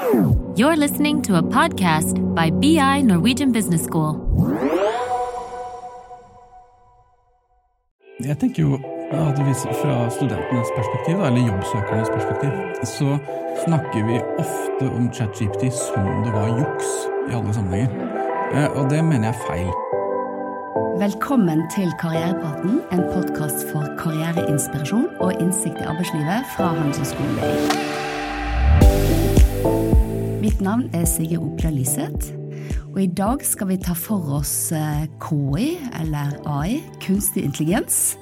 You're listening to a podcast by BI Norwegian Business School. Jeg tenker jo at hvis fra studentenes perspektiv, eller jobbsøkernes perspektiv, så snakker vi ofte om ChatGPT som det var juks i alle sammenhenger. Eh, Og det mener jeg er feil. Velkommen til Karrierepraten, en podkast for karriereinspirasjon og innsikt i arbeidslivet fra Handelshøyskolen BI. Navn er Sigrid Opla Liseth. og i dag skal vi ta for oss eh, KI, eller AI, kunstig intelligens,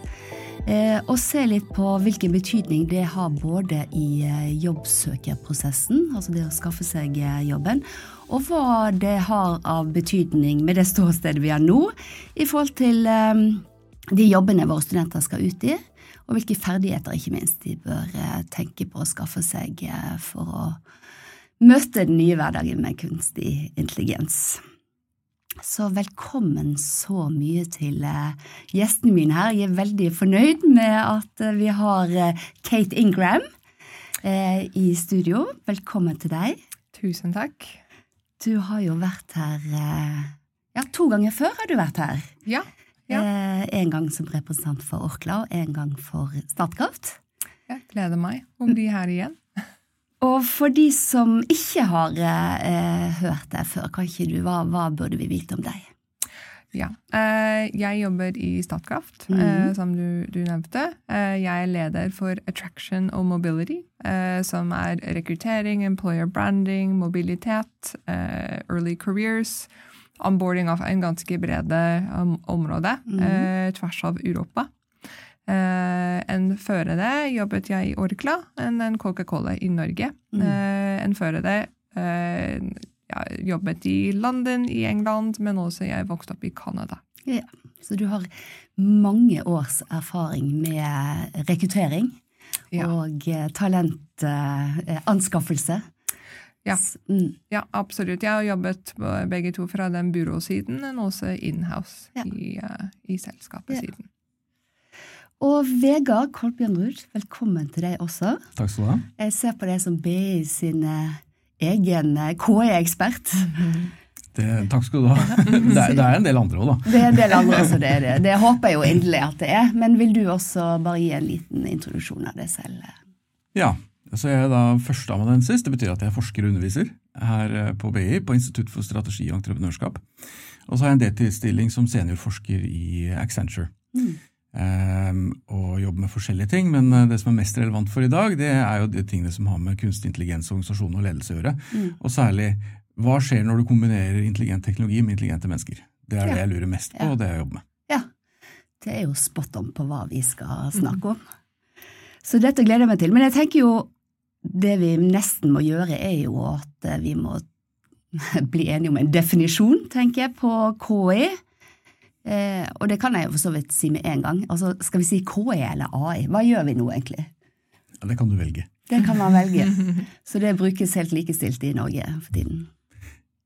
eh, og se litt på hvilken betydning det har både i eh, jobbsøkerprosessen, altså det å skaffe seg jobben, og hva det har av betydning med det ståstedet vi har nå, i forhold til de jobbene våre studenter skal ut i, og hvilke ferdigheter ikke minst de bør tenke på å skaffe seg for å møte den nye hverdagen med kunstig intelligens. Så velkommen så mye til eh, gjestene mine her. Jeg er veldig fornøyd med at eh, vi har eh, Kate Ingram i studio. Velkommen til deg. Tusen takk. Du har jo vært her Ja, to ganger før har du vært her. Ja. Ja. En gang som representant for Orkla, og en gang for Statkraft. Jeg gleder meg om å bli her igjen. Og for de som ikke har eh, hørt deg før, du, hva, hva burde vi vite om deg? Ja. Eh, jeg jobber i Statkraft, mm. eh, som du, du nevnte. Eh, jeg er leder for Attraction og Mobility, eh, som er rekruttering, employer branding, mobilitet, eh, early careers, onboarding av en ganske brede um, område mm. eh, tvers av Europa. Eh, enn før det jobbet jeg i Orkla, enn en Coca-Cola i Norge. Mm. Eh, enn før det eh, ja, jobbet i London, i England, men også jeg vokste opp i Canada. Ja, så du har mange års erfaring med rekruttering Ja. og eh, talentanskaffelse. Ja. Mm. Ja, absolutt. Jeg har jobbet begge to fra den byråsiden, men også inhouse Ja. i, uh, i selskapet siden. Og Vegard Kolbjørnrud, velkommen til deg også. Takk skal du ha. Jeg ser på deg som BI sin eh, egen eh, KI-ekspert. Det, takk skal du ha. Det er, det er en del andre òg, da. Det er en del andre også, det er det. Det håper jeg jo inderlig at det er. Men vil du også bare gi en liten introduksjon av deg selv? Ja, så jeg er da førsteamanuensis. Det betyr at jeg forsker og underviser her eh, på BI, på Institutt for strategi og entreprenørskap. Og så har jeg en deltidsstilling som seniorforsker i Accenture. Mm. Ehm, og jobbe med forskjellige ting, men eh, det som er mest relevant for i dag, det er jo de tingene som har med kunstig intelligens, organisasjon og ledelse å gjøre. Mm. Og særlig hva skjer når du kombinerer intelligent teknologi med intelligente mennesker. Det er Ja. det jeg lurer mest på, Ja. og det jeg jobber med. Ja, det er jo spot on på hva vi skal snakke om. Så dette gleder jeg meg til. Men jeg tenker jo det vi nesten må gjøre, er jo at eh, vi må bli enige om en definisjon, tenker jeg, på KI. Eh, og det kan jeg jo for så vidt si med en gang. Altså, skal vi si KI eller AI? Hva gjør vi nå, egentlig? Ja, det kan du velge. Det kan man velge. Så det brukes helt likestilt i Norge for tiden.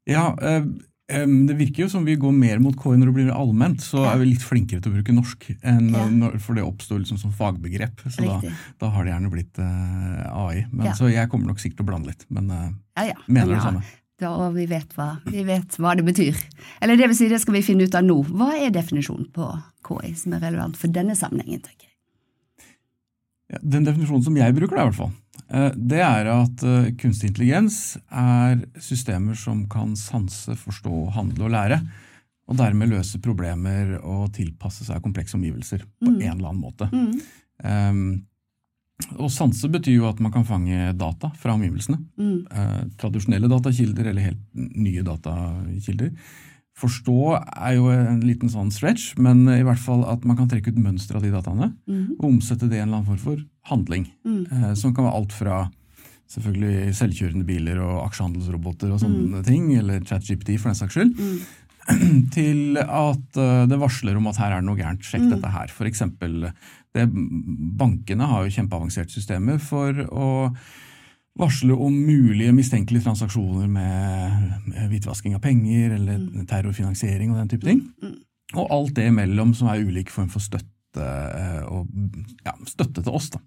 Ja, eh, det virker jo som vi går mer mot KI når det blir allment, så er vi litt flinkere til å bruke norsk, Ja. når, for det oppstår liksom som fagbegrep. Så da, da har det gjerne blitt eh, AI. Men, Ja. Så jeg kommer nok sikkert til å blande litt, men eh, Ja, ja. mener Men det samme. Da, og vi vet, hva, vi vet hva det betyr. Eller det vil si, det skal vi finne ut av nå. Hva er definisjonen på KI som er relevant for denne sammenhengen, tenker jeg. Ja, den definisjonen som jeg bruker, da, i hvert fall, eh, det er at eh, kunstig intelligens er systemer som kan sanse, forstå, handle og lære. Og dermed løse problemer og tilpasse seg komplekse omgivelser på Mm. en eller annen måte. Mm, Um, og sanse betyr jo at man kan fange data fra omgivelsene. mm, Eh, tradisjonelle datakilder eller helt nye datakilder. Forstå er jo en liten sånn stretch, men i hvert fall at man kan trekke ut mønstre av de dataene mm, og omsette det i en eller annen form for handling. mm. Eh, som kan være alt fra selvfølgelig selvkjørende biler og aksjehandelsroboter og sånne ting, eller ChatGPT for den saks skyld, Mm. til at eh, det varsler om at her er det noe gærent, sjekk Mm. dette her. For eksempel, det, bankene har jo kjempeavanserte systemer for å varsle om mulige mistenkelige transaksjoner med med hvitvasking av penger eller terrorfinansiering og den type ting. Mm. Og alt det imellom som er ulik form for støtte eh, og, ja, støtte til oss. Da.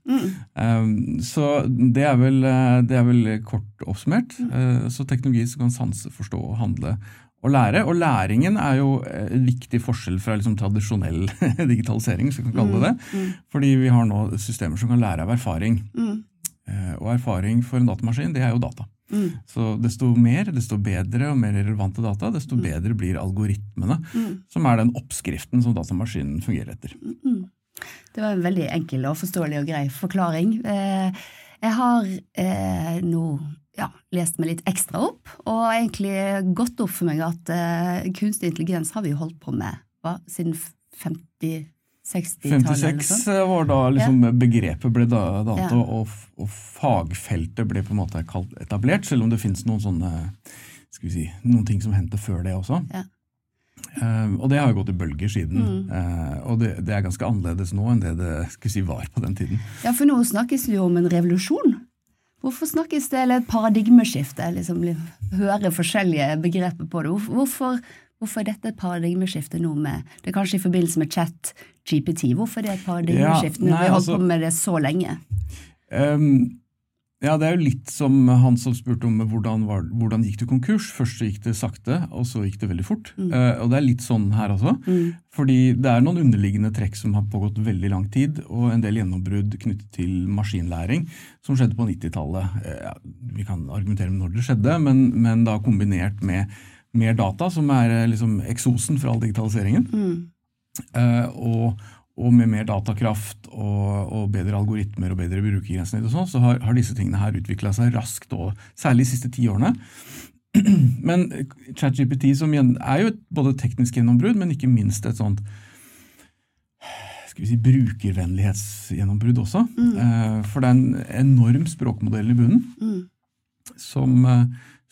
Um, så det er, vel, eh, det er vel kort oppsummert. Uh, så teknologi som kan sanse, forstå, og handle og lære. Og læringen er jo en viktig forskjell fra liksom tradisjonell digitalisering, så vi kan kalle det det. Fordi vi har nå systemer som kan lære av erfaring. Mm. og erfaring for en datamaskin, det er jo data. Mm. Så desto mer, desto bedre og mer relevante data, desto mm. bedre blir algoritmene, mm. som er den oppskriften som datamaskinen fungerer etter. Det var en veldig enkel og forståelig og grei forklaring. Eh, jeg har eh, nå ja, lest meg litt ekstra opp, og egentlig gått opp for meg at uh, kunstig intelligens har vi jo holdt på med hva, siden 50 56 var da liksom ja. begrepet ble dannet, ja. og, og, fagfeltet ble på en måte etablert, selv om det finnes noen sånne skal vi si, noen ting som hendte før det også. Ja. Uh, og det har jo gått i bølger siden. Mm. Uh, og det, det, er ganske annerledes nå enn det det skal vi si, var på den tiden. Ja, for nå snakkes det jo om en revolusjon. Hvorfor snakkes det eller et paradigmeskifte? Liksom, høre forskjellige begreper på det. Hvorfor, hvorfor er dette et paradigmeskifte nå med Det er kanskje i forbindelse med chat GPT. Hvorfor er det et paradigmeskifte når ja, vi har holdt altså, på med det så lenge? Um, ja, det er jo litt som han som spurte om hvordan, var, hvordan gikk du konkurs. Først gikk det sakte, og så gikk det veldig fort. Mm. Uh, og det er litt sånn her også. Mm. Fordi det er noen underliggende trekk som har pågått veldig lang tid, og en del gjennombrudd knyttet til maskinlæring som skjedde på 90-tallet. Uh, ja, vi kan argumentere med når det skjedde, men, men da kombinert med mer data, som er uh, liksom eksosen for all digitaliseringen. Mm. Uh, og, og, med mer datakraft og, og, bedre algoritmer og bedre brukergrensesnitt, så, så har, har, disse tingene her utvikla seg raskt, og særlig de siste ti årene. Men ChatGPT er jo et både teknisk gjennombrudd, men ikke minst et sånt skal vi si, brukervennlighetsgjennombrudd også. Mm. Uh, for det er en enorm språkmodell i bunnen mm. som uh,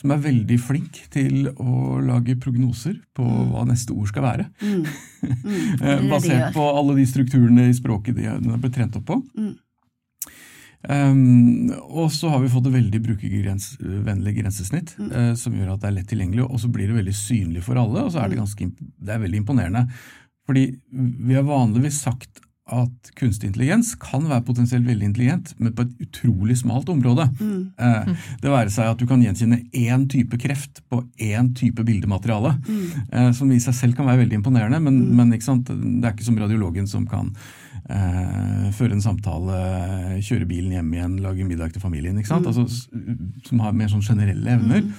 som er veldig flink til å lage prognoser på mm. hva neste ord skal være. Mm. Mm. Basert på alle de strukturene i språket de har blitt trent opp på. Mm. Um, og så har vi fått et veldig brukervennlig grensesnitt, uh, som gjør at det er lett tilgjengelig, og så blir det veldig synlig for alle, og så er det, mm. ganske, det er veldig imponerende. Fordi vi har vanligvis sagt at kunstig intelligens kan være potensielt veldig intelligent, men på et utrolig smalt område. Mm. Eh, det være seg at du kan gjenkjenne én type kreft på én type bildemateriale, mm. eh, som i seg selv kan være veldig imponerende, men, mm. men det er ikke som radiologen som kan eh, føre en samtale, kjøre bilen hjem igjen, lage middag til familien, mm. altså, som har mer sånn generelle evner. Mm.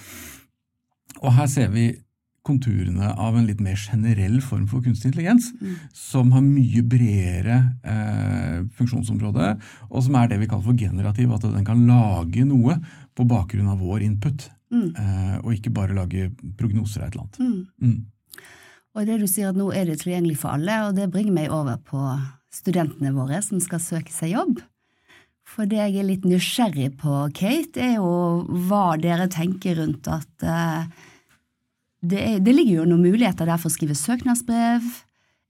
Og her ser vi konturene av en litt mer generell form for kunstig intelligens, mm. som har mye bredere eh, funksjonsområde, og som er det vi kaller for generativ, at den kan lage noe på bakgrunn av vår input, mm. eh, og ikke bare lage prognoser av et eller annet. Mm. mm. Og det du sier at nå er det tilgjengelig for alle, og det bringer meg over på studentene våre som skal søke seg jobb. For det jeg er litt nysgjerrig på, Kate, er jo hva dere tenker rundt at eh, det, det, ligger jo noen muligheter der for å skrive søknadsbrev,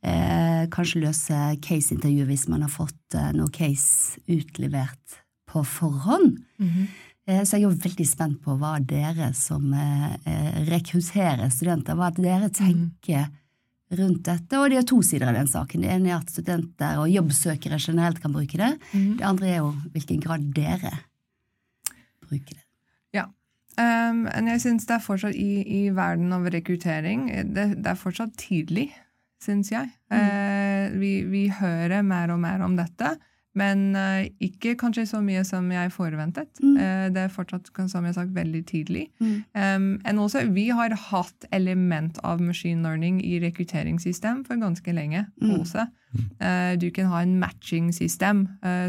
eh, kanskje løse caseintervju hvis man har fått eh, noe case utlevert på forhånd. Mm -hmm. eh, så jeg er jo veldig spent på hva dere som eh, eh, rekrutterer studenter, hva dere tenker mm. rundt dette. Og det er to sider av den saken. Det ene er at studenter og jobbsøkere generelt kan bruke det. Mm. Det andre er jo hvilken grad dere bruker det. Um, men jeg syns det er fortsatt i, i, verden av rekruttering det, det er fortsatt tidlig, syns jeg. Mm. Uh, vi, vi, hører mer og mer om dette, men uh, ikke kanskje så mye som jeg forventet. Mm. Uh, det er fortsatt som jeg sagt, veldig tidlig. Mm. Um, også, vi har hatt element av machine learning i rekrutteringssystem for ganske lenge. Mm. også. du kan ha en matching-system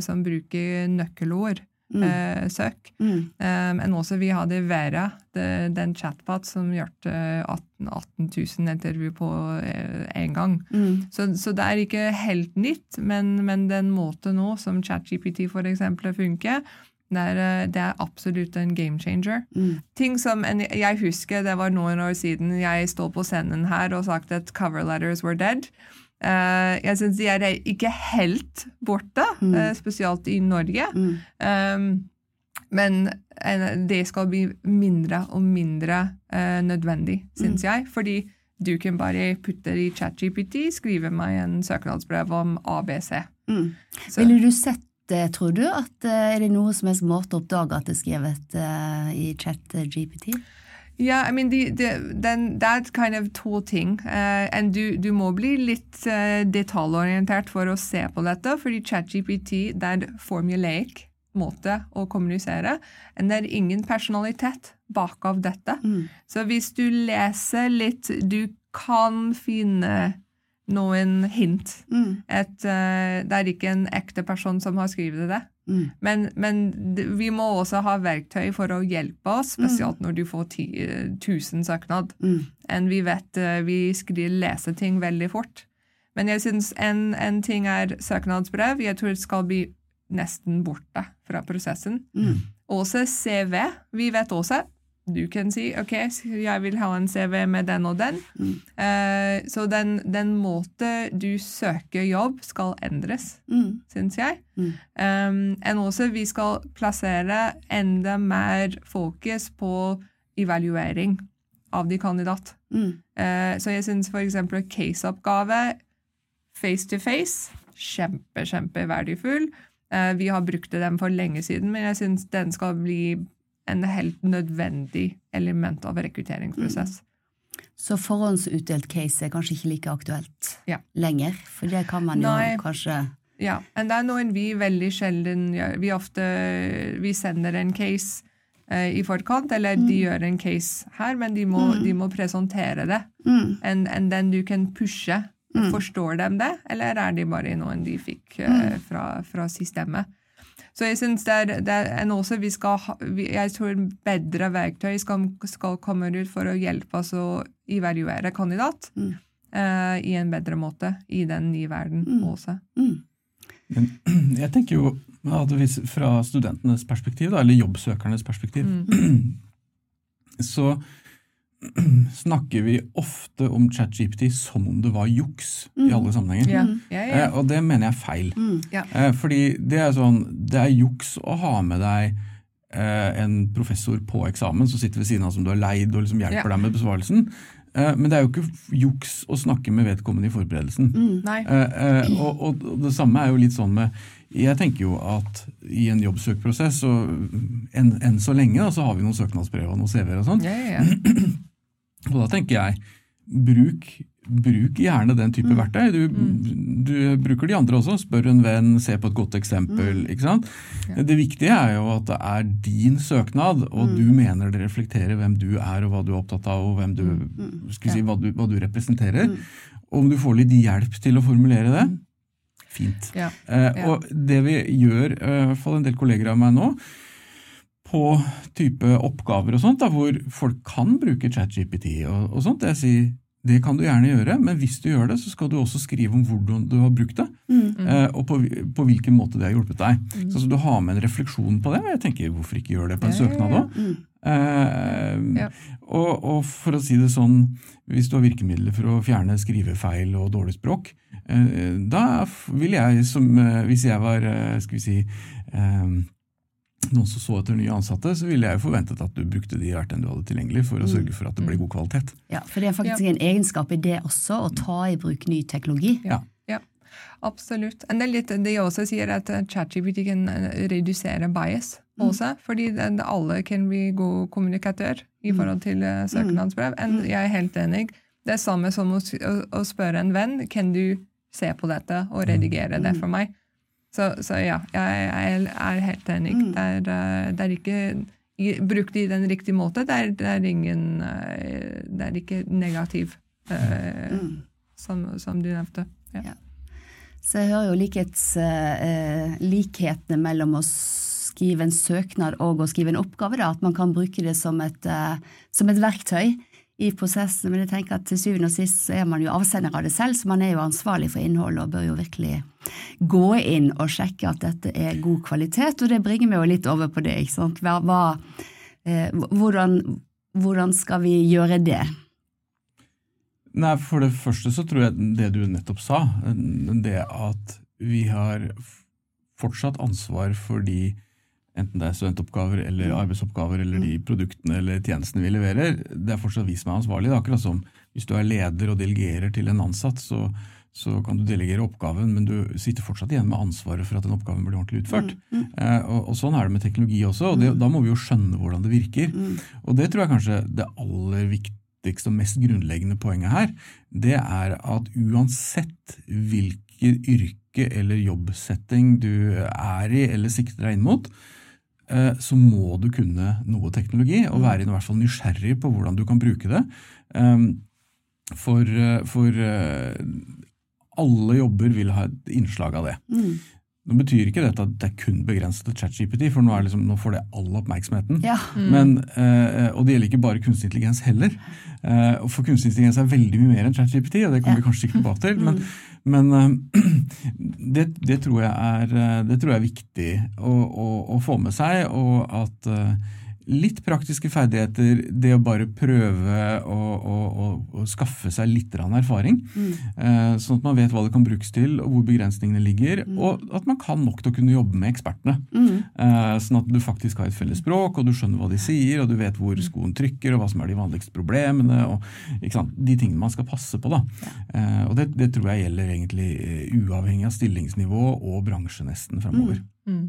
som bruker nøkkelord mm. eh, søk. Mm. Um, også vi hadde Vera, det, den chatbot som gjorde 18, 18 000 intervju på eh, en gang. Mm. Så, så, det er ikke helt nytt, men, men den måten nå som ChatGPT eksempel funker, det er, eh, det er, absolutt en game changer. Mm. Ting som, Jeg husker det var noen år siden jeg stod på scenen her og sagt at cover letters were dead. Uh, jeg syns de er ikke helt borte, mm. uh, spesielt i Norge. Mm. Um, men det skal bli mindre og mindre nødvendig, syns mm. jeg. Fordi Du kan bare putte det i ChatGPT, skrive meg en søknadsbrev om ABC. Mm. Ville du sett det, tror du? At, eh, er det noe som helst måte å oppdage at det er skrevet uh, i chat Ja, I mean, det er kind of to ting. Uh, and du, du må bli litt uh, detaljorientert for å se på dette, fordi ChatGPT det er formulaic måte å kommunisere, og det er ingen personalitet bakav dette. Mm. Så hvis du leser litt, du kan finne noen hint. Mm. At, uh, det er ikke en ekte person som har skrevet det. Mm. Men, men vi må også ha verktøy for å hjelpe oss, spesielt når du får ti, eh, 1000 søknad. Mm. Enn vi vet uh, vi skriver leser ting veldig fort. Men jeg syns en, en ting er søknadsbrev. Jeg tror det skal bli nesten borte fra prosessen. Mm. Også CV. Vi vet også du kan si OK, jeg vil ha en CV med den og den. Mm. Uh, så den, den måten du søker jobb, skal endres, Mm. syns jeg. Mm. Um, enn også vi skal plassere enda mer fokus på evaluering av de kandidat. Mm. Uh, så jeg syns f.eks. caseoppgave face to face kjempe, kjempeverdifull. Uh, vi har brukt den for lenge siden, men jeg syns den skal bli en helt nødvendig element av rekrutteringsprosess. Så forhåndsutdelt case er kanskje ikke like aktuelt Ja. lenger, for det kan man jo kanskje Ja, men det er noe vi veldig sjelden gjør. Vi ofte vi sender en case eh, i forkant, eller de gjør en case her, men de må, de må presentere det. mm. And, and, den du kan pushe. Forstår de det, eller er de bare noen de fikk eh, fra, fra systemet? Så jeg syns det er, det er også vi skal ha, Jeg tror bedre verktøy skal, skal komme ut for å hjelpe oss å evaluere kandidat Mm. uh, i en bedre måte i den nye verden også. Mm. Men jeg tenker jo at hvis fra studentenes perspektiv, da, eller jobbsøkernes perspektiv, så snakker vi ofte om ChatGPT som om det var juks i alle sammenhenger. Yeah. Yeah, yeah. Eh, og det mener jeg er feil. Mm. Ja. Eh, fordi det er sånn, det er juks å ha med deg eh, en professor på eksamen som sitter ved siden av som du har leid og liksom hjelper deg med besvarelsen. Eh, men det er jo ikke juks å snakke med vedkommende i forberedelsen. Mm. Eh, eh, og, og og det samme er jo litt sånn med Jeg tenker jo at i en jobbsøkprosess, så enn en så lenge da, så har vi noen søknadsbrev og noen CV-er og sånn. Ja, ja, ja. Og da tenker jeg, bruk, bruk gjerne den type verktøy. Du, du bruker de andre også. Spør en venn, se på et godt eksempel. ikke sant? Det viktige er jo at det er din søknad, og du mener det reflekterer hvem du er, og hva du er opptatt av, og hvem du, skal vi si, hva, du, hva du representerer. Om du får litt hjelp til å formulere det, fint. Ja. Eh, Ja. Og det vi gjør, eh, i hvert fall en del kolleger av meg nå, på type oppgaver og sånt, da, hvor folk kan bruke ChatGPT og, og sånt, jeg sier det kan du gjerne gjøre, men hvis du gjør det, så skal du også skrive om hvordan du har brukt det, Mm. eh, og på, på hvilken måte det har hjulpet deg. Så altså, du har med en refleksjon på det, og jeg tenker hvorfor ikke gjøre det på en søknad ja. òg? Mm. Eh, Ja. og, og for å si det sånn, hvis du har virkemidler for å fjerne skrivefeil og dårlig språk, eh, da vil jeg som Hvis jeg var, skal vi si eh, noen som så etter nye ansatte, så ville jeg jo forventet at du brukte de verktøyene du hadde tilgjengelig for å sørge for at det ble god kvalitet. Ja, for det er faktisk en egenskap i det også, å ta i bruk ny teknologi. Ja. Ja, absolutt. En del litt, de også sier at eh, ChatGPT kan eh, redusere bias også, fordi alle kan bli god kommunikatør i forhold til eh, søknadsbrev. Mm. jeg er helt enig. Det er samme som å spørre en venn kan du se på dette og redigere det for meg. Så, så ja, jeg, jeg er helt enig. Det, er, eh, det er ikke Brukt i den riktige måte, det er, det er ingen eh, Det er ikke negativ, eh, som, som du nevnte. Ja. Så jeg hører jo likhets, eh, likhetene mellom å skrive en søknad og å skrive en oppgave, da, at man kan bruke det som et, eh, som et verktøy i prosessen. Men jeg tenker at til syvende og sist så er man jo avsender av det selv, så man er jo ansvarlig for innholdet og bør jo virkelig gå inn og sjekke at dette er god kvalitet. Og det bringer meg jo litt over på det, ikke sant. Hva, hva, eh, hvordan, hvordan skal vi gjøre det? Nei, For det første så tror jeg det du nettopp sa, det at vi har fortsatt ansvar for de enten det er studentoppgaver eller arbeidsoppgaver eller de produktene eller tjenestene vi leverer, det er fortsatt vi som er. Det er akkurat som hvis du er leder og delegerer til en ansatt, så, så kan du delegere oppgaven, men du sitter fortsatt igjen med ansvaret for at den oppgaven blir ordentlig utført. Eh, og, og, Sånn er det med teknologi også, og det, da må vi jo skjønne hvordan det virker. Og Det tror jeg kanskje det aller viktigste og mest grunnleggende poenget her, det er at uansett hvilket yrke eller jobbsetting du er i eller sikter deg inn mot, så må du kunne noe teknologi og være i hvert fall nysgjerrig på hvordan du kan bruke det. Um, for, eh, for eh, alle jobber vil ha et innslag av det. Mm. Nå betyr ikke dette at det er kun begrenset til ChatGPT, for nå, liksom, nå, får det all oppmerksomheten. Ja. Mm. Men, eh, og det gjelder ikke bare kunstig intelligens heller. Eh, for kunstig intelligens er veldig mye mer enn ChatGPT, og det kommer ja. vi kanskje ikke tilbake til. Men, mm. men eh, det, det, tror er, det, tror jeg er, viktig å, å, å få med seg, og at eh, litt praktiske ferdigheter, det å bare prøve å, å, å, å skaffe seg litt erfaring. Mm. Eh, sånn at man vet hva det kan brukes til, og hvor begrensningene ligger. Mm. Og at man kan nok til å kunne jobbe med ekspertene. Mm. Eh, sånn at du faktisk har et felles språk, og du skjønner hva de sier, og du vet hvor skoen trykker, og hva som er de vanligste problemene. og De tingene man skal passe på. da. Eh, og det, det, tror jeg gjelder egentlig uavhengig av stillingsnivå og bransje nesten framover. Mm.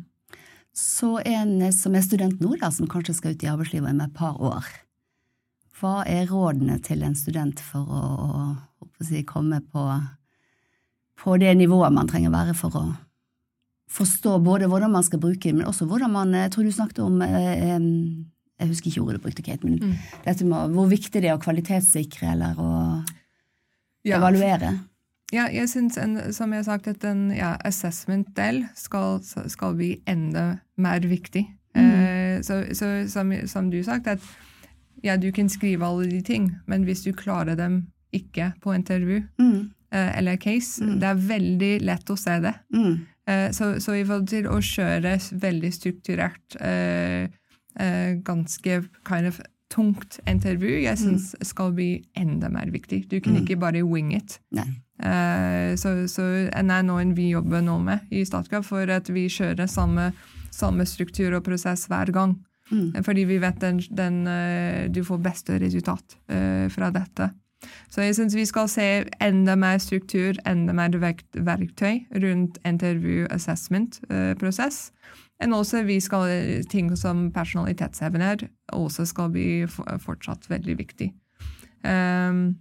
Så en som er student nå, da, som kanskje skal ut i arbeidslivet om et par år, hva er rådene til en student for å, å, å si, komme på, på, det nivået man trenger å være for å forstå både hvordan man skal bruke men også hvordan man Jeg tror du snakket om eh, Jeg husker ikke ordet du brukte, Kate, men mm. dette med hvor viktig det er å kvalitetssikre eller å ja. evaluere. Ja, jeg syns, som jeg har sagt, at en ja, assessment-del skal, skal, bli enda mer viktig. Mm. Uh, så, så som, som, du sagt, at ja, du kan skrive alle de ting, men hvis du klarer dem ikke på intervju mm. uh, eller case, mm. det er veldig lett å se det. Uh, så, så, i forhold til å kjøre veldig strukturert, ganske kind of tungt intervju, jeg syns mm. skal bli enda mer viktig. Du kan mm. ikke bare wing it. Nei. Uh, så, så er noe vi jobber nå med i Statkraft, for at vi kjører samme, samme struktur og prosess hver gang. Mm. Fordi vi vet den, den, eh, du får beste resultat uh, fra dette. Så jeg syns vi skal se enda mer struktur, enda mer verktøy rundt intervju-assessment-prosess. Men også vi skal, ting som personalitetsevner også skal bli fortsatt veldig viktig. Um,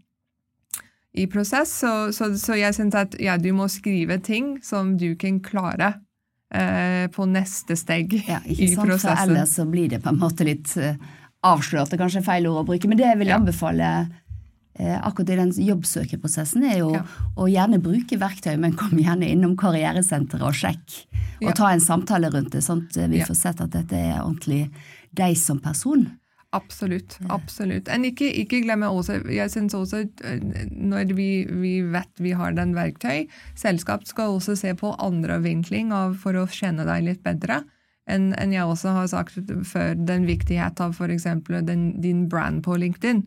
i prosess. Så, så, så jeg syns at ja, du må skrive ting som du kan klare eh, på neste steg ja, i sant? prosessen. For ellers så blir det på en måte litt uh, avslørt, det er kanskje feil ord å bruke. Men det jeg vil ja. anbefale eh, akkurat i den jobbsøkeprosessen, er jo ja. å gjerne bruke verktøy, men kom gjerne innom karrieresenteret og sjekk. Og ta en samtale rundt det, sånn at vi får sett at dette er ordentlig deg som person. Absolutt. absolutt. En ikke, ikke glemme også, jeg synes også eh, Når vi, vi, vet vi har den verktøy, selskap skal også se på andre vinkling av, for å kjenne deg litt bedre. Enn en jeg også har sagt før, den viktighet av f.eks. din brand på LinkedIn.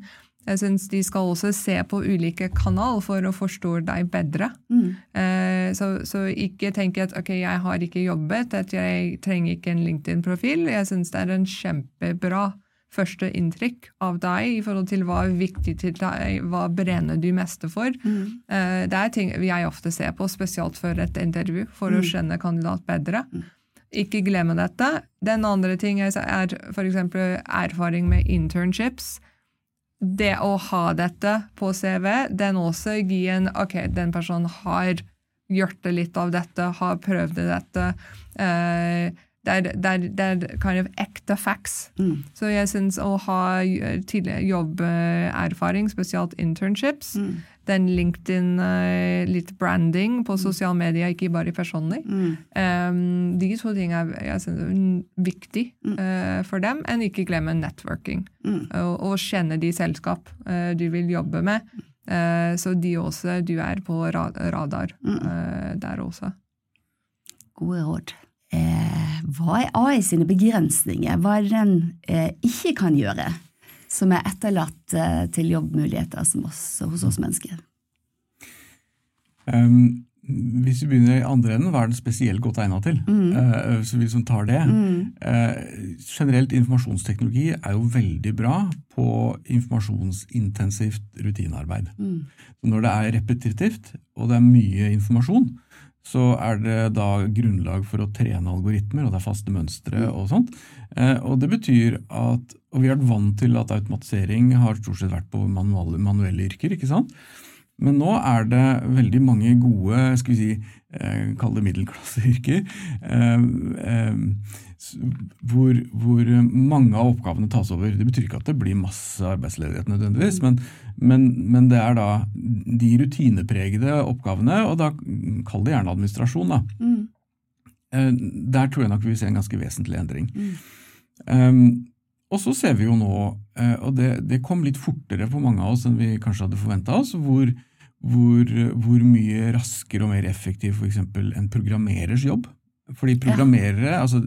Jeg syns de skal også se på ulike kanal for å forstå deg bedre. Mm. Eh, så, så, ikke tenk at ok, jeg har ikke jobbet, at jeg trenger ikke en LinkedIn-profil. Jeg syns det er en kjempebra første inntrykk av deg i forhold til hva er viktig til deg, hva brenner du mest for. Mm. Uh, det er ting jeg ofte ser på, spesielt før et intervju, for mm. å skjønne kandidat bedre. Mm. Ikke glemme dette. Den andre ting er f.eks. erfaring med internships. Det å ha dette på CV, den også gir en Ok, den personen har gjort det litt av dette, har prøvd dette. Uh, det er, er, kind of ekte facts. Mm. Så jeg syns å ha tidligere jobberfaring, spesielt internships, mm. den LinkedIn, uh, litt branding på mm. sosiale medier, ikke bare personlig, mm. um, de to tingene er jeg synes, viktig uh, for dem. Enn ikke glemme networking. Mm. Og, og, kjenne de selskap uh, du vil jobbe med. så de også, du er på radar der også. Gode råd eh, hva er AI sine begrensninger? Hva er det den eh, ikke kan gjøre, som er etterlatt eh, til jobbmuligheter oss, hos oss mennesker? Um, hvis vi begynner i andre enden, hva er den spesielt godt egnet til? Eh, så vi som tar det. Eh, generelt informasjonsteknologi er jo veldig bra på informasjonsintensivt rutinearbeid. Mm. når det er repetitivt, og det er mye informasjon, så er det da grunnlag for å trene algoritmer, og det er faste mønstre og sånt. Eh, og det betyr at Og vi har vært vant til at automatisering har stort sett vært på manuelle, manuelle yrker, ikke sant? Men nå er det veldig mange gode, skal vi si, eh, kall det middelklasseyrker, eh, eh, hvor, hvor mange av oppgavene tas over. Det betyr ikke at det blir masse arbeidsledighet nødvendigvis, men, men, men det er da de rutinepregede oppgavene, og da kall det gjerne administrasjon, da. Eh, Der tror jeg nok vi vil se en ganske vesentlig endring. Um, og så ser vi jo nå, og det, det kom litt fortere for mange av oss enn vi kanskje hadde forventa oss, hvor, hvor, hvor mye raskere og mer effektiv f.eks. en programmerers jobb. Fordi programmerere, altså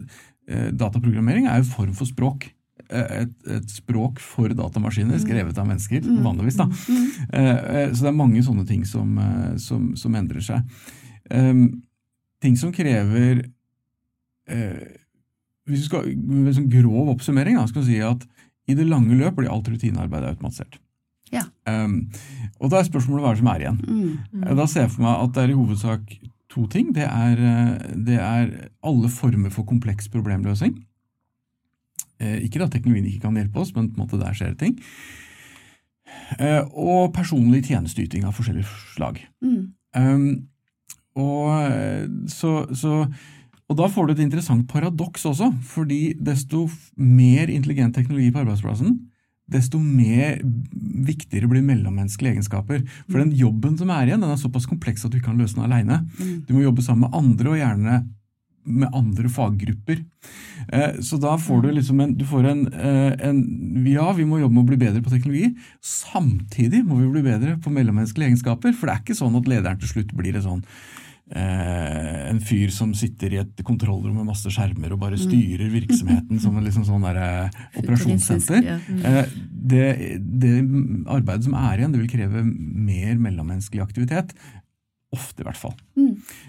eh, dataprogrammering er jo form for språk. Eh, Et, et språk for datamaskiner, skrevet av mennesker, vanligvis. da. Eh, eh, Så det er mange sånne ting som, som, som endrer seg. Um, ting som krever Hvis vi skal med en sånn grov oppsummering, da, skal vi si at i det lange løp blir alt rutinearbeid automatisert. Ja. Um, og da er spørsmålet hva er det som er igjen. Eh, Da ser jeg for meg at det er i hovedsak to ting. Det er, eh, det er alle former for kompleks problemløsning. Eh, Ikke at teknologien ikke kan hjelpe oss, men på en måte der skjer det ting. Eh, Og personlig tjenesteyting av forskjellige slag. Um, og, så, så, og da får du et interessant paradoks også, fordi desto mer intelligent teknologi på arbeidsplassen, desto mer viktigere blir mellommenneskelige egenskaper. For den jobben som er igjen, den er såpass kompleks at du ikke kan løse den aleine. Du må jobbe sammen med andre, og gjerne med andre faggrupper. Eh, Så da får du liksom en, du får en, eh, en Ja, vi må jobbe med å bli bedre på teknologi. Samtidig må vi bli bedre på mellommenneskelige egenskaper. For det er ikke sånn at lederen til slutt blir en sånn en fyr som sitter i et kontrollrom med masse skjermer og bare styrer virksomheten som en liksom sånn der, eh, operasjonssenter. Eh, Det, det arbeidet som er igjen, det vil kreve mer mellommenneskelig aktivitet. Ofte, i hvert fall.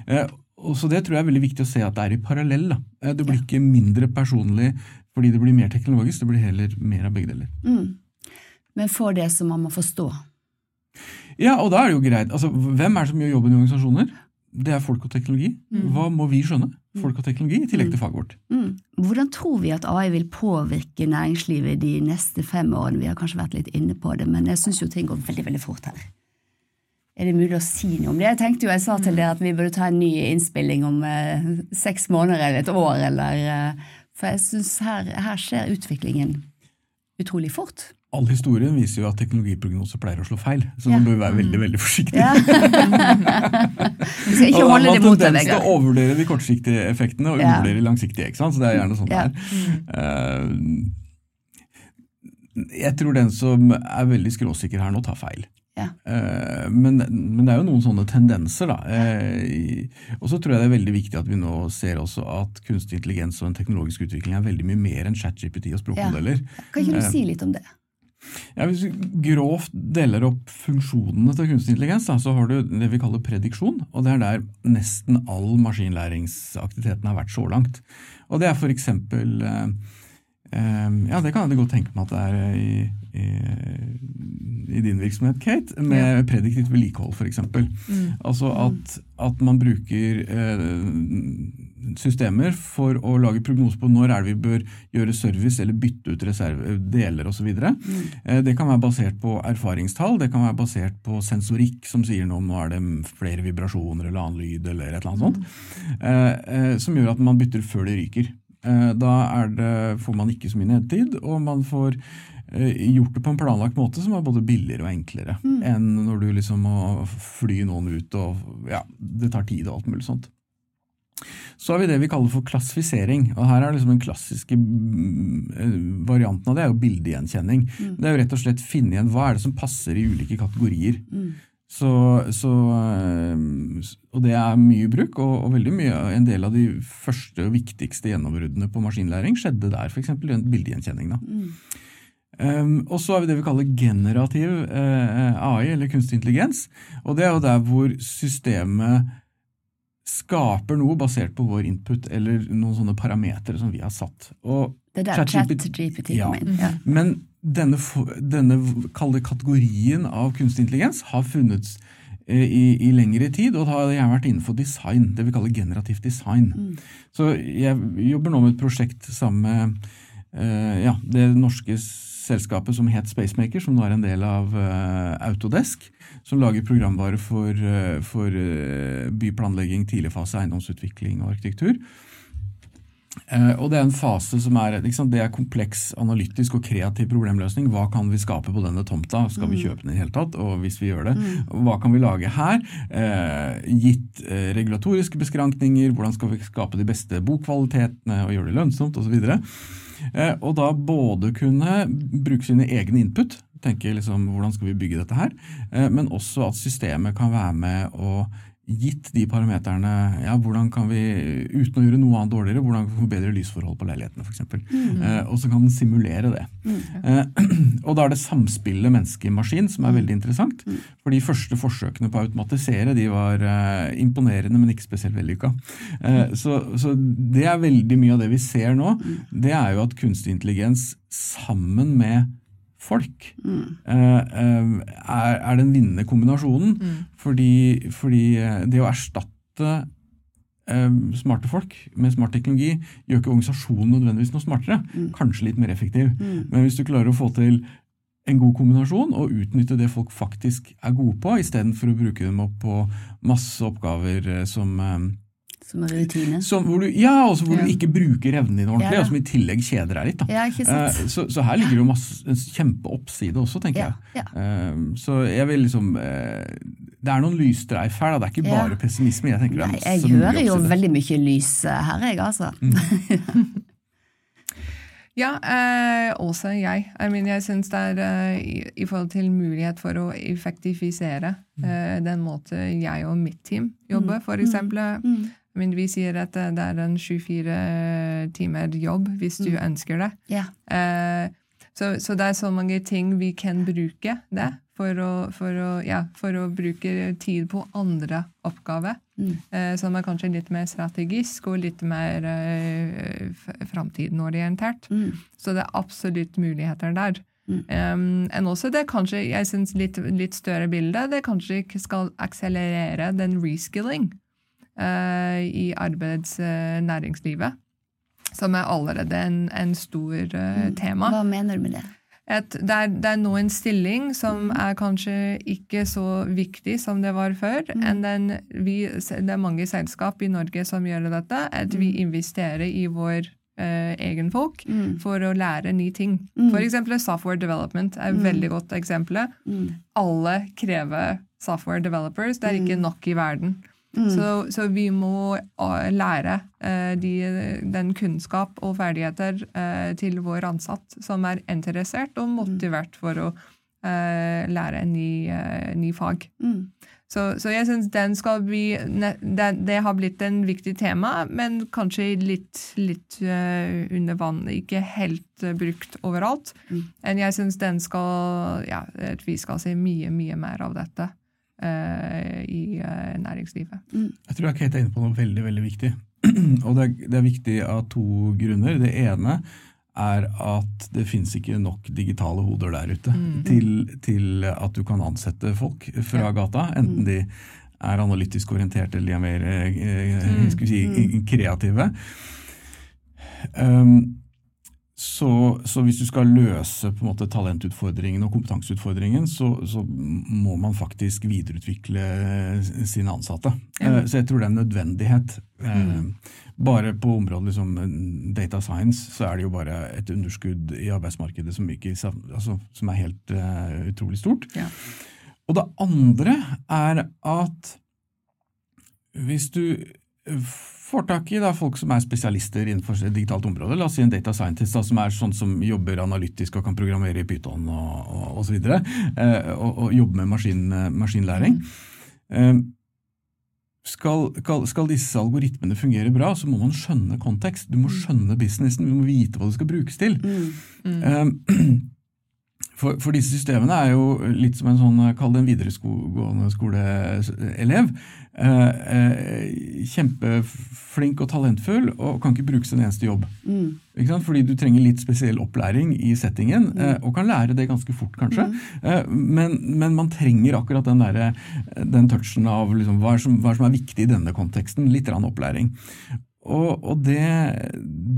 Eh, og så Det tror jeg er veldig viktig å se at det er i parallell. Da. Eh, Det blir ikke mindre personlig fordi det blir mer teknologisk, det blir heller mer av begge deler. Mm. Men for det som man må forstå. Ja, og da er det jo greit. Altså, Hvem er det som gjør jobben i organisasjoner? Det er folk og teknologi. Hva må vi skjønne? Folk og teknologi, i tillegg til faget vårt. Mm. Hvordan tror vi at AI vil påvirke næringslivet de neste fem årene? Vi har kanskje vært litt inne på det, men jeg syns jo ting går veldig veldig fort her. Er det mulig å si noe om det? Jeg tenkte jo, jeg sa til dere at vi burde ta en ny innspilling om eh, seks måneder eller et år, eller eh, For jeg syns her, her skjer utviklingen utrolig fort. All historien viser jo at teknologiprognoser pleier å slå feil, så Ja. nå bør være veldig veldig forsiktig. Ja. skal ikke holde man det har mot deg, tendens til å overvurdere de kortsiktige effektene og Ja. undervurdere de langsiktige. ikke sant? Så det er gjerne sånn Ja. det er. Uh, jeg tror den som er veldig skråsikker her nå, tar feil. Ja. Eh, Men, men det er jo noen sånne tendenser, da. Eh, Og så tror jeg det er veldig viktig at vi nå ser også at kunstig intelligens og den teknologiske utviklingen er veldig mye mer enn ChatGPT og språkmodeller. Kan ikke du si litt om det? Ja, hvis vi grovt deler opp funksjonene til kunstig intelligens, da, så har du det vi kaller prediksjon. og Det er der nesten all maskinlæringsaktiviteten har vært så langt. Og Det er for eksempel eh, eh, Ja, det kan jeg godt tenke meg at det er eh, i, i, i din virksomhet, Kate, med prediktivt vedlikehold f.eks. Altså at, at man bruker eh, systemer for å lage prognoser på når er det vi bør gjøre service eller bytte ut reserve, deler osv. Mm. det kan være basert på erfaringstall, det kan være basert på sensorikk som sier noe om nå er det flere vibrasjoner eller annen lyd eller et eller annet sånt, eh, eh, som gjør at man bytter før det ryker. Eh, Da det, får man ikke så mye nedtid, og man får eh, gjort det på en planlagt måte som er både billigere og enklere enn når du liksom må fly noen ut og ja, det tar tid og alt mulig sånt. Så har vi det vi kaller for klassifisering, og her er liksom den klassiske mm, eh, varianten av det er jo bildegjenkjenning. Det er jo rett og slett finne igjen hva er det som passer i ulike kategorier. Så, så, eh, og det er mye bruk, og, og veldig mye, en del av de første og viktigste gjennombruddene på maskinlæring skjedde der, f.eks. bildegjenkjenning. Da. Um, og så har vi det vi kaller generativ uh, AI, eller kunstig intelligens. Og det er jo der hvor systemet skaper noe basert på vår input eller noen sånne parametere som vi har satt. Og Det er der ChatGPT Ja. Ja. Men denne, denne kategorien av kunstig intelligens har funnet eh, i, i lengre tid, og det har gjerne vært innenfor design, det vi kaller generativt design. Så jeg jobber nå med et prosjekt sammen med eh, ja, det norske selskapet som het Spacemaker, som nå er en del av eh, Autodesk, som lager programvare for, eh, for eh, byplanlegging, tidligfase, eiendomsutvikling og arkitektur. Og det er en fase som er, liksom, det er kompleks, analytisk og kreativ problemløsning. Hva kan vi skape på denne tomta? Skal vi kjøpe den i det hele tatt? Og hvis vi gjør det, hva kan vi lage her? Eh, gitt eh, regulatoriske beskrankninger, hvordan skal vi skape de beste bokvalitetene og gjøre det lønnsomt osv. Eh, og da både kunne bruke sine egne input, tenke liksom hvordan skal vi bygge dette her, eh, men også at systemet kan være med og Gitt de parameterne, ja, hvordan kan vi, uten å gjøre noe annet dårligere, hvordan kan vi få bedre lysforhold på leilighetene f.eks. Mm. Eh, og så kan den simulere det. Eh, og da er det samspillet menneske-maskin som Mm. er veldig interessant. For de første forsøkene på å automatisere de var eh, imponerende, men ikke spesielt vellykka. Eh, så, så det er veldig mye av det vi ser nå. Det er jo at kunstig intelligens sammen med folk mm. eh, er, er den vinnende kombinasjonen. Fordi, fordi eh, det å erstatte eh, smarte folk med smart teknologi gjør ikke organisasjonen nødvendigvis noe smartere. Kanskje litt mer effektiv. Men hvis du klarer å få til en god kombinasjon og utnytte det folk faktisk er gode på, istedenfor å bruke dem opp på masse oppgaver eh, som, eh, Som er rutine. som hvor du, ja, også hvor Ja. du ikke bruker evnen din ordentlig, Ja, og som i tillegg kjeder deg litt. Da. Ja, ikke sant? Eh, Så, så her ligger det jo masse, en kjempeoppside også, tenker Ja, jeg. Eh, Så jeg vil liksom uh, Det er noen lysstreif her, da. det er ikke Ja. bare pessimisme. Jeg tenker det er Nei, masse jeg hører jo veldig mye lys eh, her, jeg, altså. Ja, eh, også jeg. I mean, jeg syns det er eh, i, i forhold til mulighet for å effektivisere eh, den måte jeg og mitt team jobber, for eksempel. I mean, vi sier at eh, det er en 24 timer jobb hvis du ønsker det. Yeah. Eh, så, så det er så mange ting vi kan bruke det for å, for å, ja, for å bruke tid på andre oppgaver. Eh, som er kanskje litt mer strategisk og litt mer eh, framtidenorientert. Så det er absolutt muligheter der. Um, enn også det kanskje, jeg synes litt, litt større bildet, det kanskje ikke skal akselerere den reskilling eh, i arbeidsnæringslivet. som er allerede en, en stor eh, tema Hva mener du med det? et, det, er, det er nå en stilling som er kanskje ikke så viktig som det var før. den vi, det er mange selskap i Norge som gjør dette. At vi investerer i vår eh, egen folk for å lære nye ting. For eksempel software development er et veldig godt eksempel. Alle krever software developers. Det er ikke nok i verden. Så, så vi må eh, lære eh, de, den kunnskap og ferdigheter eh, til vår ansatt som er interessert og motivert for å lære en ny, ny fag. Så, så jeg syns den skal bli det, det har blitt en viktig tema, men kanskje litt, litt under vann. Ikke helt brukt overalt. Men jeg syns den skal Ja, vi skal se mye, mye mer av dette i eh, næringslivet. Jeg tror Kate er inne på noe veldig veldig viktig. Og det er, det er viktig av to grunner. Det ene er at det finnes ikke nok digitale hoder der ute til, til at du kan ansette folk fra gata. Enten de er analytisk orienterte eller de er mer eh, skal vi si, kreative. Um, så, så hvis du skal løse på en måte talentutfordringen og kompetanseutfordringen, så, så må man faktisk videreutvikle sine ansatte. Eh, Så jeg tror det er en nødvendighet. Mm. Bare på området liksom, data science så er det jo bare et underskudd i arbeidsmarkedet som, ikke, altså, som er helt uh, utrolig stort. Ja. Og det andre er at hvis du får tak i da, folk som er spesialister innenfor et digitalt område, la oss si en data scientist da, som er sånn som jobber analytisk og kan programmere i Python og, og, og så videre, eh, og, og jobber med maskin, maskinlæring. Eh, skal, skal, disse algoritmene fungere bra, så må man skjønne kontekst. Du må skjønne businessen, du må vite hva det skal brukes til. Eh, For, for, disse systemene er jo litt som en sånn, kall det en videregående skoleelev. Eh, eh, kjempeflink og talentfull og kan ikke brukes en eneste jobb. Mm. Fordi du trenger litt spesiell opplæring i settingen, mm. eh, og kan lære det ganske fort, kanskje. Mm. Men, men, man trenger akkurat den, der, den touchen av liksom, hva, er som, hva, som, er viktig i denne konteksten. Litt opplæring. Og, og det,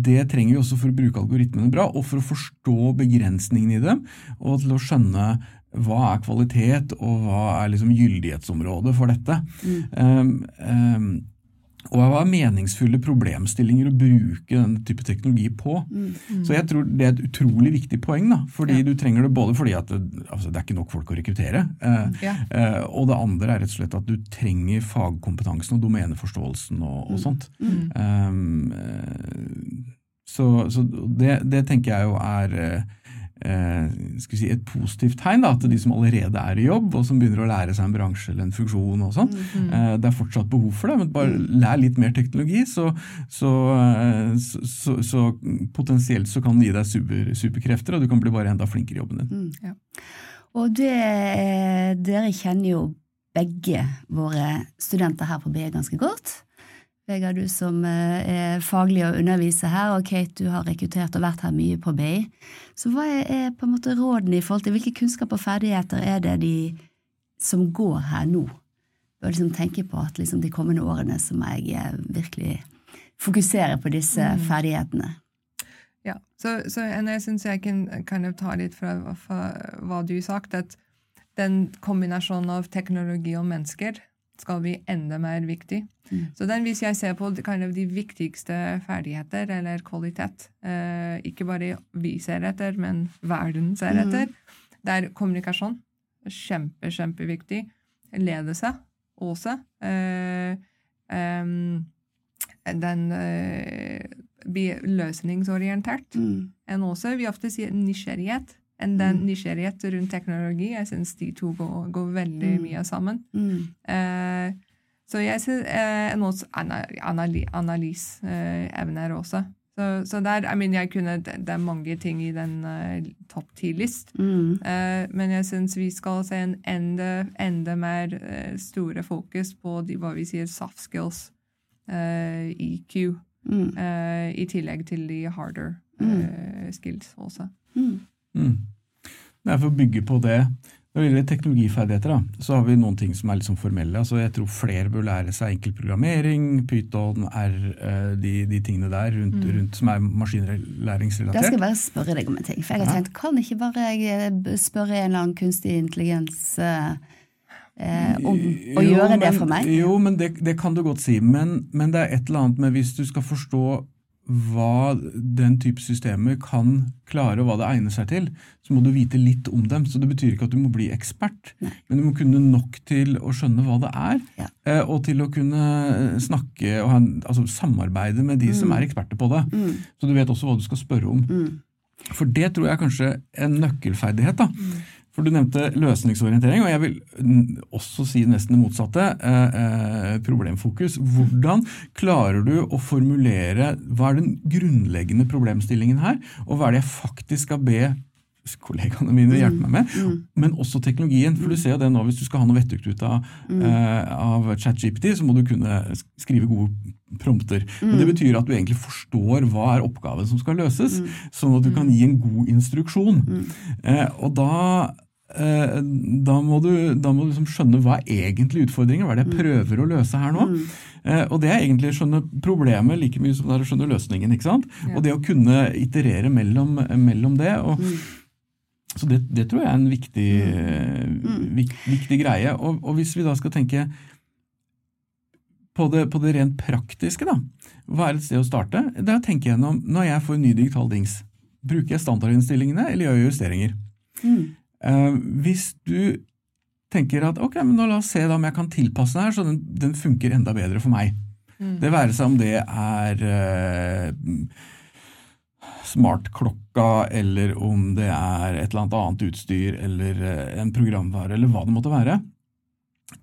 det, trenger vi også for å bruke algoritmene bra, og for å forstå begrensningene i dem, og til å skjønne hva er kvalitet, og hva er liksom gyldighetsområdet for dette. Mm. Um, um, og hva er meningsfulle problemstillinger å bruke denne type teknologi på. Mm. Mm. Så jeg tror det er et utrolig viktig poeng. da, fordi ja. du trenger det både fordi at altså, det er ikke nok folk å rekruttere, eh, ja. eh, og det andre er rett og slett at du trenger fagkompetansen og domeneforståelsen og, og mm. sånt. Um, så, så det, det, tenker jeg jo er eh, si, et positivt tegn da, til de som allerede er i jobb, og som begynner å lære seg en bransje eller en funksjon. og sånn. Mm. -hmm. det er fortsatt behov for det, men bare lær litt mer teknologi, så, så, eh, så, så potensielt så kan det gi deg super, superkrefter, og du kan bli bare enda flinkere i jobben din. Mm. Ja. Og det, dere kjenner jo begge våre studenter her på BI ganske godt. Vegard, du som eh, er faglig og underviser her, og Kate, du har rekruttert og vært her mye på BI. Så hva er, på en måte rådene i forhold til hvilke kunnskap og ferdigheter er det de som går her nå, bør liksom tenke på at liksom de kommende årene så må jeg eh, virkelig fokusere på disse mm. ferdighetene? Ja, så, så jeg syns jeg kan, kan ta litt fra, fra hva du sagt, at den kombinasjonen av teknologi og mennesker skal bli enda mer viktig. Mm. Så den, hvis jeg ser på kind of de viktigste ferdigheter eller kvalitet, eh, ikke bare vi ser etter, men verden ser mm. etter, mm. det er kommunikasjon. Kjempe, kjempeviktig. Ledelse også. Eh, um, den eh, blir løsningsorientert. Mm. En også, vi ofte sier nysgjerrighet enn den mm. nysgjerrighet rundt teknologi. Jeg syns de to går, går veldig mm. mye sammen. Mm. Eh, så jeg syns eh, også analyseevner eh, også. Så, så der, I mean, jeg kunne, det er mange ting i den uh, topp ti-list, mm. uh, men jeg syns vi skal se en enda, enda mer uh, store fokus på de, hva vi sier soft skills, EQ, mm. i tillegg til de harder mm. skills også. Mm. Mm. For å bygge på det. Når det gjelder teknologiferdigheter, da, så har vi noen ting som er litt sånn formelle. Altså, jeg tror flere bør lære seg enkel programmering, Python, R, eh, de, de tingene der rundt, mm. rundt, som er maskinlæringsrelatert. Da skal jeg bare spørre deg om en ting. For jeg har tenkt, kan ikke bare jeg spørre en eller annen kunstig intelligens eh, eh om å jo, gjøre det for meg? Jo, men det, det kan du godt si. Men, men, det er et eller annet med hvis du skal forstå hva den type systemer kan klare, og hva det egner seg til, så må du vite litt om dem. Så det betyr ikke at du må bli ekspert, Nei. men du må kunne nok til å skjønne hva det er, ja. Eh, og til å kunne snakke og ha, altså, samarbeide med de mm. som er eksperter på det. Mm. Så du vet også hva du skal spørre om. Mm. For det tror jeg er kanskje en nøkkelferdighet. da. Mm. For Du nevnte løsningsorientering, og jeg vil også si nesten det motsatte. Eh, eh, problemfokus. Hvordan klarer du å formulere hva er den grunnleggende problemstillingen her, og hva er det jeg faktisk skal be kollegaene mine hjelpe meg med, mm. men også teknologien. For du ser jo det nå, hvis du skal ha noe vettug ut av, mm. uh, av ChatGPT, så må du kunne skrive gode prompter. Mm. Men det betyr at du egentlig forstår hva er oppgaven som skal løses, mm. sånn at du kan mm. gi en god instruksjon. Uh, og da da må du, da må du liksom skjønne hva er egentlig utfordringen, hva er det jeg mm. prøver å løse her nå? Mm. Eh, og det er egentlig å skjønne problemet like mye som det er å skjønne løsningen. ikke sant? Ja. Og det å kunne iterere mellom, mellom det. og mm. Så det, det, tror jeg er en viktig, mm. mm. vik, viktig greie. Og, og, hvis vi da skal tenke på det, på det, rent praktiske, da. Hva er et sted å starte? Det er å tenke gjennom når jeg får en ny digital dings. Bruker jeg standardinnstillingene, eller gjør jeg justeringer? Mm. Uh, hvis du tenker at ok, men nå la oss se om jeg kan tilpasse den her, så den, den funker enda bedre for meg. Mm. Det være seg om det er uh, smartklokka, eller om det er et eller annet annet utstyr, eller uh, en programvare, eller hva det måtte være.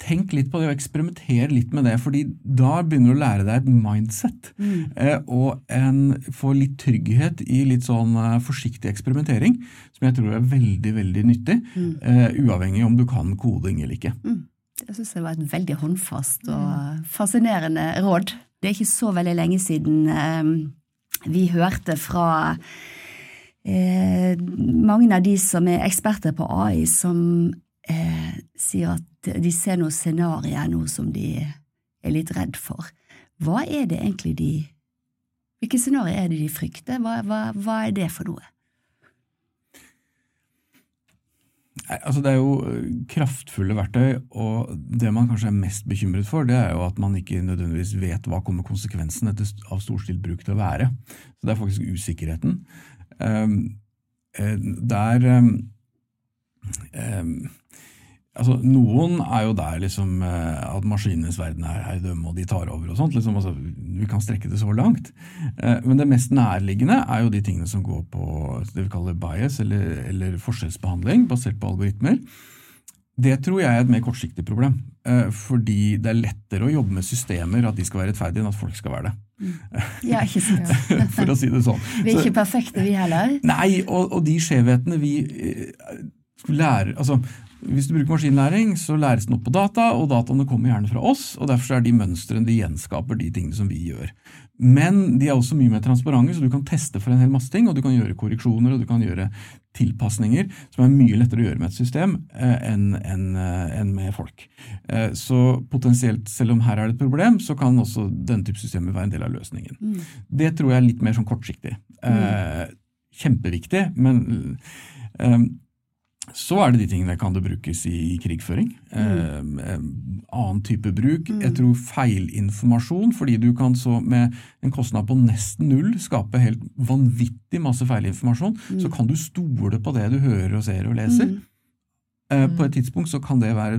Tenk litt på det og eksperimenter litt med det, fordi da begynner du å lære deg et mindset. Eh, og en, få litt trygghet i litt sånn eh, forsiktig eksperimentering, som jeg tror er veldig, veldig nyttig. Eh, uavhengig om du kan koding eller ikke. Jeg syns det var et veldig håndfast og fascinerende råd. Det er ikke så veldig lenge siden eh, vi hørte fra eh, mange av de som er eksperter på AI, som eh, sier at de ser noen scenarioer nå som de er litt redd for. Hva er det egentlig de Hvilke scenarioer er det de frykter? Hva, hva, hva er det for noe? Nei, Altså det er jo eh, kraftfulle verktøy, og det man kanskje er mest bekymret for, det er jo at man ikke nødvendigvis vet hva kommer konsekvensen av storstilt bruk til å være. Så det er faktisk usikkerheten. Um, der um, um, Altså, Noen er jo der liksom eh, at maskinenes verden er herredømme og de tar over og sånt. liksom, altså, Vi kan strekke det så langt. Eh, Men det mest nærliggende er jo de tingene som går på det vi kaller bias, eller, eller forskjellsbehandling basert på algoritmer. Det tror jeg er et mer kortsiktig problem. eh, Fordi det er lettere å jobbe med systemer, at de skal være rettferdige, enn at folk skal være det. Ja, ikke sant? For å si det sånn. Vi er ikke perfekte, vi heller. Nei, og, og de skjevhetene vi lærer altså, Hvis du bruker maskinlæring, så læres den opp på data, og dataene kommer gjerne fra oss. og Derfor er de mønstrene de gjenskaper de tingene som vi gjør. Men de er også mye mer transparente, så du kan teste for en hel masse ting, og du kan gjøre korreksjoner og du kan gjøre tilpasninger som er mye lettere å gjøre med et system eh, enn en, en med folk. Eh, så potensielt, selv om her er det et problem, så kan også denne type systemer være en del av løsningen. Det tror jeg er litt mer sånn kortsiktig. Mm. kjempeviktig, men eh, så er det de tingene kan det brukes i, krigføring. Mm. eh, annen type bruk. Jeg tror feilinformasjon, fordi du kan så med en kostnad på nesten null skape helt vanvittig masse feilinformasjon. Så kan du stole på det du hører og ser og leser. Eh, På et tidspunkt så kan det være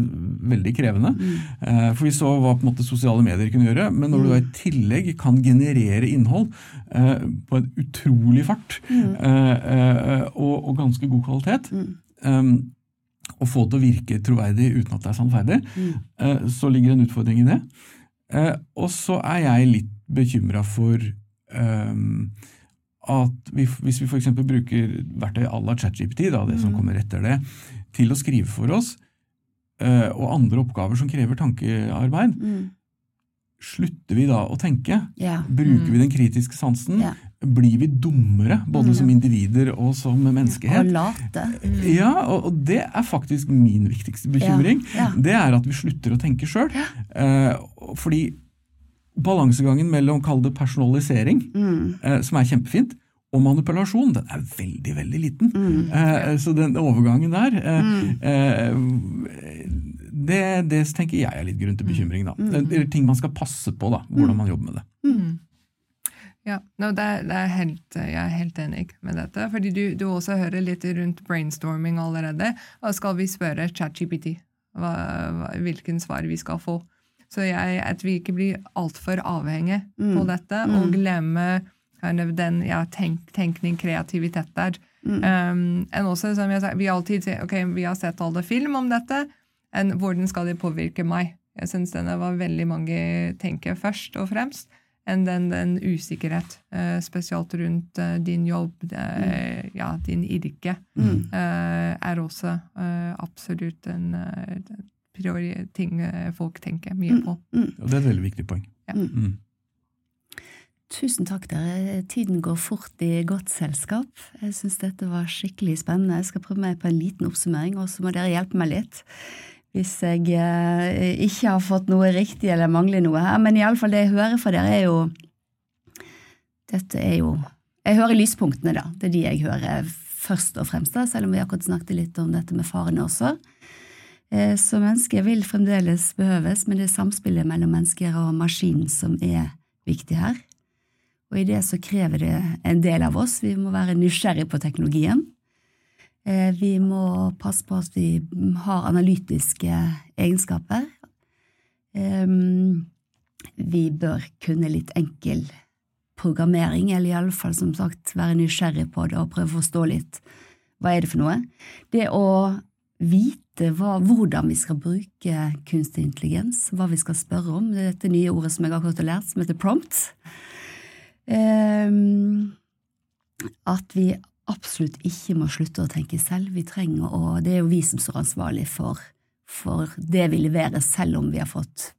veldig krevende. Eh, For vi så hva på en måte sosiale medier kunne gjøre, men når du da i tillegg kan generere innhold eh, på en utrolig fart eh, eh, og, og ganske god kvalitet, eh, å få det til å virke troverdig uten at det er sannferdig, eh, så ligger det en utfordring i det. Eh, Og så er jeg litt bekymra for um, at vi, hvis vi f.eks. bruker verktøy à la ChatGPT, da, det som kommer etter det, til å skrive for oss, uh, og andre oppgaver som krever tankearbeid, slutter vi da å tenke? Yeah. Bruker vi den kritiske sansen? Ja. Blir vi dummere, både som individer og som menneskehet. Og late. Mm. Ja, og, og det er faktisk min viktigste bekymring. Ja, ja. Det er at vi slutter å tenke sjøl. Eh, fordi balansegangen mellom, kall det personalisering, Mm. eh, som er kjempefint, og manipulasjon, den er veldig, veldig liten. Mm. Eh, så den overgangen der eh, eh, det, det tenker jeg er litt grunn til bekymring, da. Mm. Eller ting man skal passe på, da. Hvordan man jobber med det. Ja, no, det, er- det er helt, jeg er helt enig med dette. Fordi du, du også hører litt rundt brainstorming allerede. Og skal vi spørre ChatGPT hvilken svar vi skal få? Så jeg, at vi ikke blir altfor avhengige på dette og glemmer kind of den ja, tenk, tenkning, kreativitet der. Um, en også, som jeg sa, vi alltid sier ok, vi har sett alle film om dette, enn hvordan skal det påvirke meg? Jeg syns denne var veldig mange tenker først og fremst enn den, den usikkerhet, eh, spesielt rundt eh, din jobb, eh, ja, din yrke, eh, er også eh, absolutt en eh, priori ting eh, folk tenker mye på. Og det er et veldig viktig poeng. Ja. Mm. Tusen takk, dere. Tiden går fort i godt selskap. Jeg syns dette var skikkelig spennende. Jeg skal prøve meg på en liten oppsummering, og så må dere hjelpe meg litt. Hvis jeg eh, ikke har fått noe riktig eller mangler noe her. Men iallfall det jeg hører fra dere, er jo Dette er jo Jeg hører lyspunktene, da. Det er de jeg hører først og fremst, da, selv om vi akkurat snakket litt om dette med farene også. Eh, Så mennesket vil fremdeles behøves, men det er samspillet mellom mennesker og maskin som er viktig her. Og i det så krever det en del av oss. Vi må være nysgjerrig på teknologien. Eh, Vi må passe på at vi har analytiske egenskaper. Vi bør kunne litt enkel programmering, eller iallfall som sagt være nysgjerrig på det og prøve å forstå litt hva er det for noe. Det å vite hva, hvordan vi skal bruke kunstig intelligens, hva vi skal spørre om. Det er dette nye ordet som jeg akkurat har lært, som heter prompt. Um, at vi absolutt ikke må slutte å tenke selv. Vi trenger, og Det er jo vi som står ansvarlig for, for det vi leverer, selv om vi har fått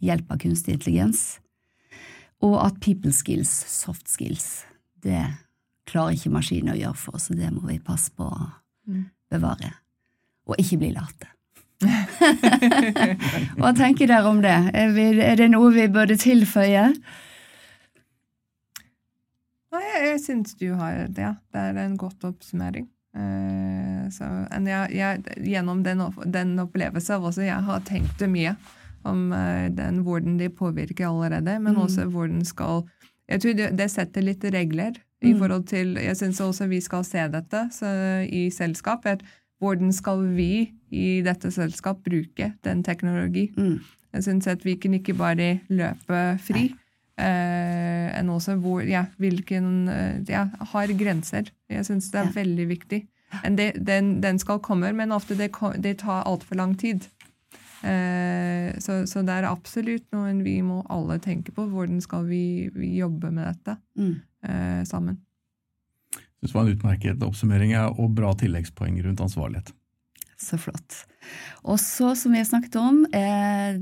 hjelp av kunstig intelligens. Og at people skills, soft skills, det klarer ikke maskinen å gjøre for oss, og det må vi passe på å mm. bevare. Og ikke bli late. Hva tenker dere om det? Er, vi, er det noe vi burde tilføye? Nei, jeg, jeg syns du har det. Ja. Det er en godt oppsummering. Uh, så, jeg, jeg, gjennom den, den opplevelsen også, jeg har tenkt mye om uh, den, hvordan de påvirker allerede, men mm. også hvordan skal Jeg tror det, det setter litt regler i mm. forhold til Jeg syns også vi skal se dette så, i selskap. at Hvordan skal vi i dette selskap bruke den teknologi? Mm. Jeg syns at vi kan ikke bare løpe fri. Nei eh, enn også hvor, ja, hvilken eh, ja, har grenser. Jeg syns det er ja. veldig viktig. Det, den, den, skal komme, men ofte det, det tar altfor lang tid. Eh, så, så, det er absolutt noe vi må alle tenke på. Hvordan skal vi, vi jobbe med dette mm. eh, sammen? Jeg synes det var en utmerket oppsummering og bra tilleggspoeng rundt ansvarlighet. Så flott. Og så, som vi har snakket om, eh,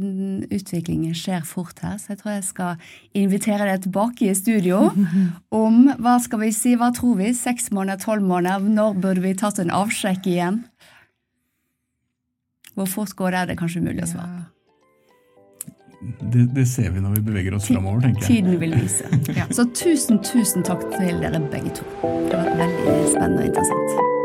utviklingen skjer fort her, så jeg tror jeg skal invitere deg tilbake i studio om hva skal vi si, hva tror vi, seks måneder, tolv måneder, når burde vi tatt en avsjekk igjen? Hvor fort går det, er det kanskje mulig å svare på. Det, det, ser vi når vi beveger oss framover, tenker jeg. Tiden vil vise. Ja. Så tusen, tusen takk til dere begge to. Det har vært veldig spennende og interessant.